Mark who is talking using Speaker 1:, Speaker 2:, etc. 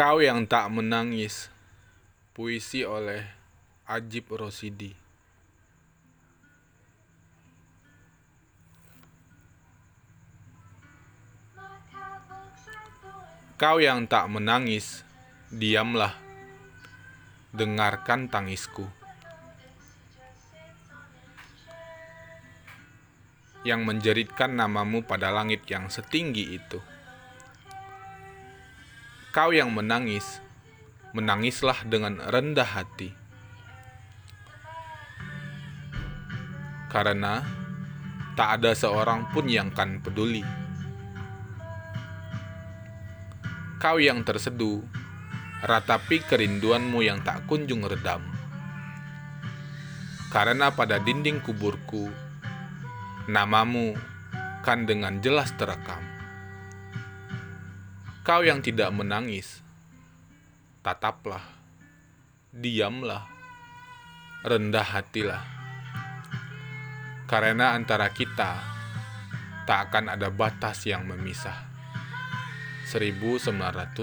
Speaker 1: Kau yang tak menangis Puisi oleh Ajib Rosidi. Kau yang tak menangis Diamlah. Dengarkan tangisku. Yang menjeritkan namamu pada langit yang setinggi itu Kau yang menangis, menangislah dengan rendah hati. Karena tak ada seorang pun yang kan peduli. Kau yang terseduh, ratapi kerinduanmu yang tak kunjung redam. Karena pada dinding kuburku, namamu kan dengan jelas terekam. Kau yang tidak menangis, tataplah, diamlah, rendah hatilah. Karena antara kita tak akan ada batas yang memisah. 1970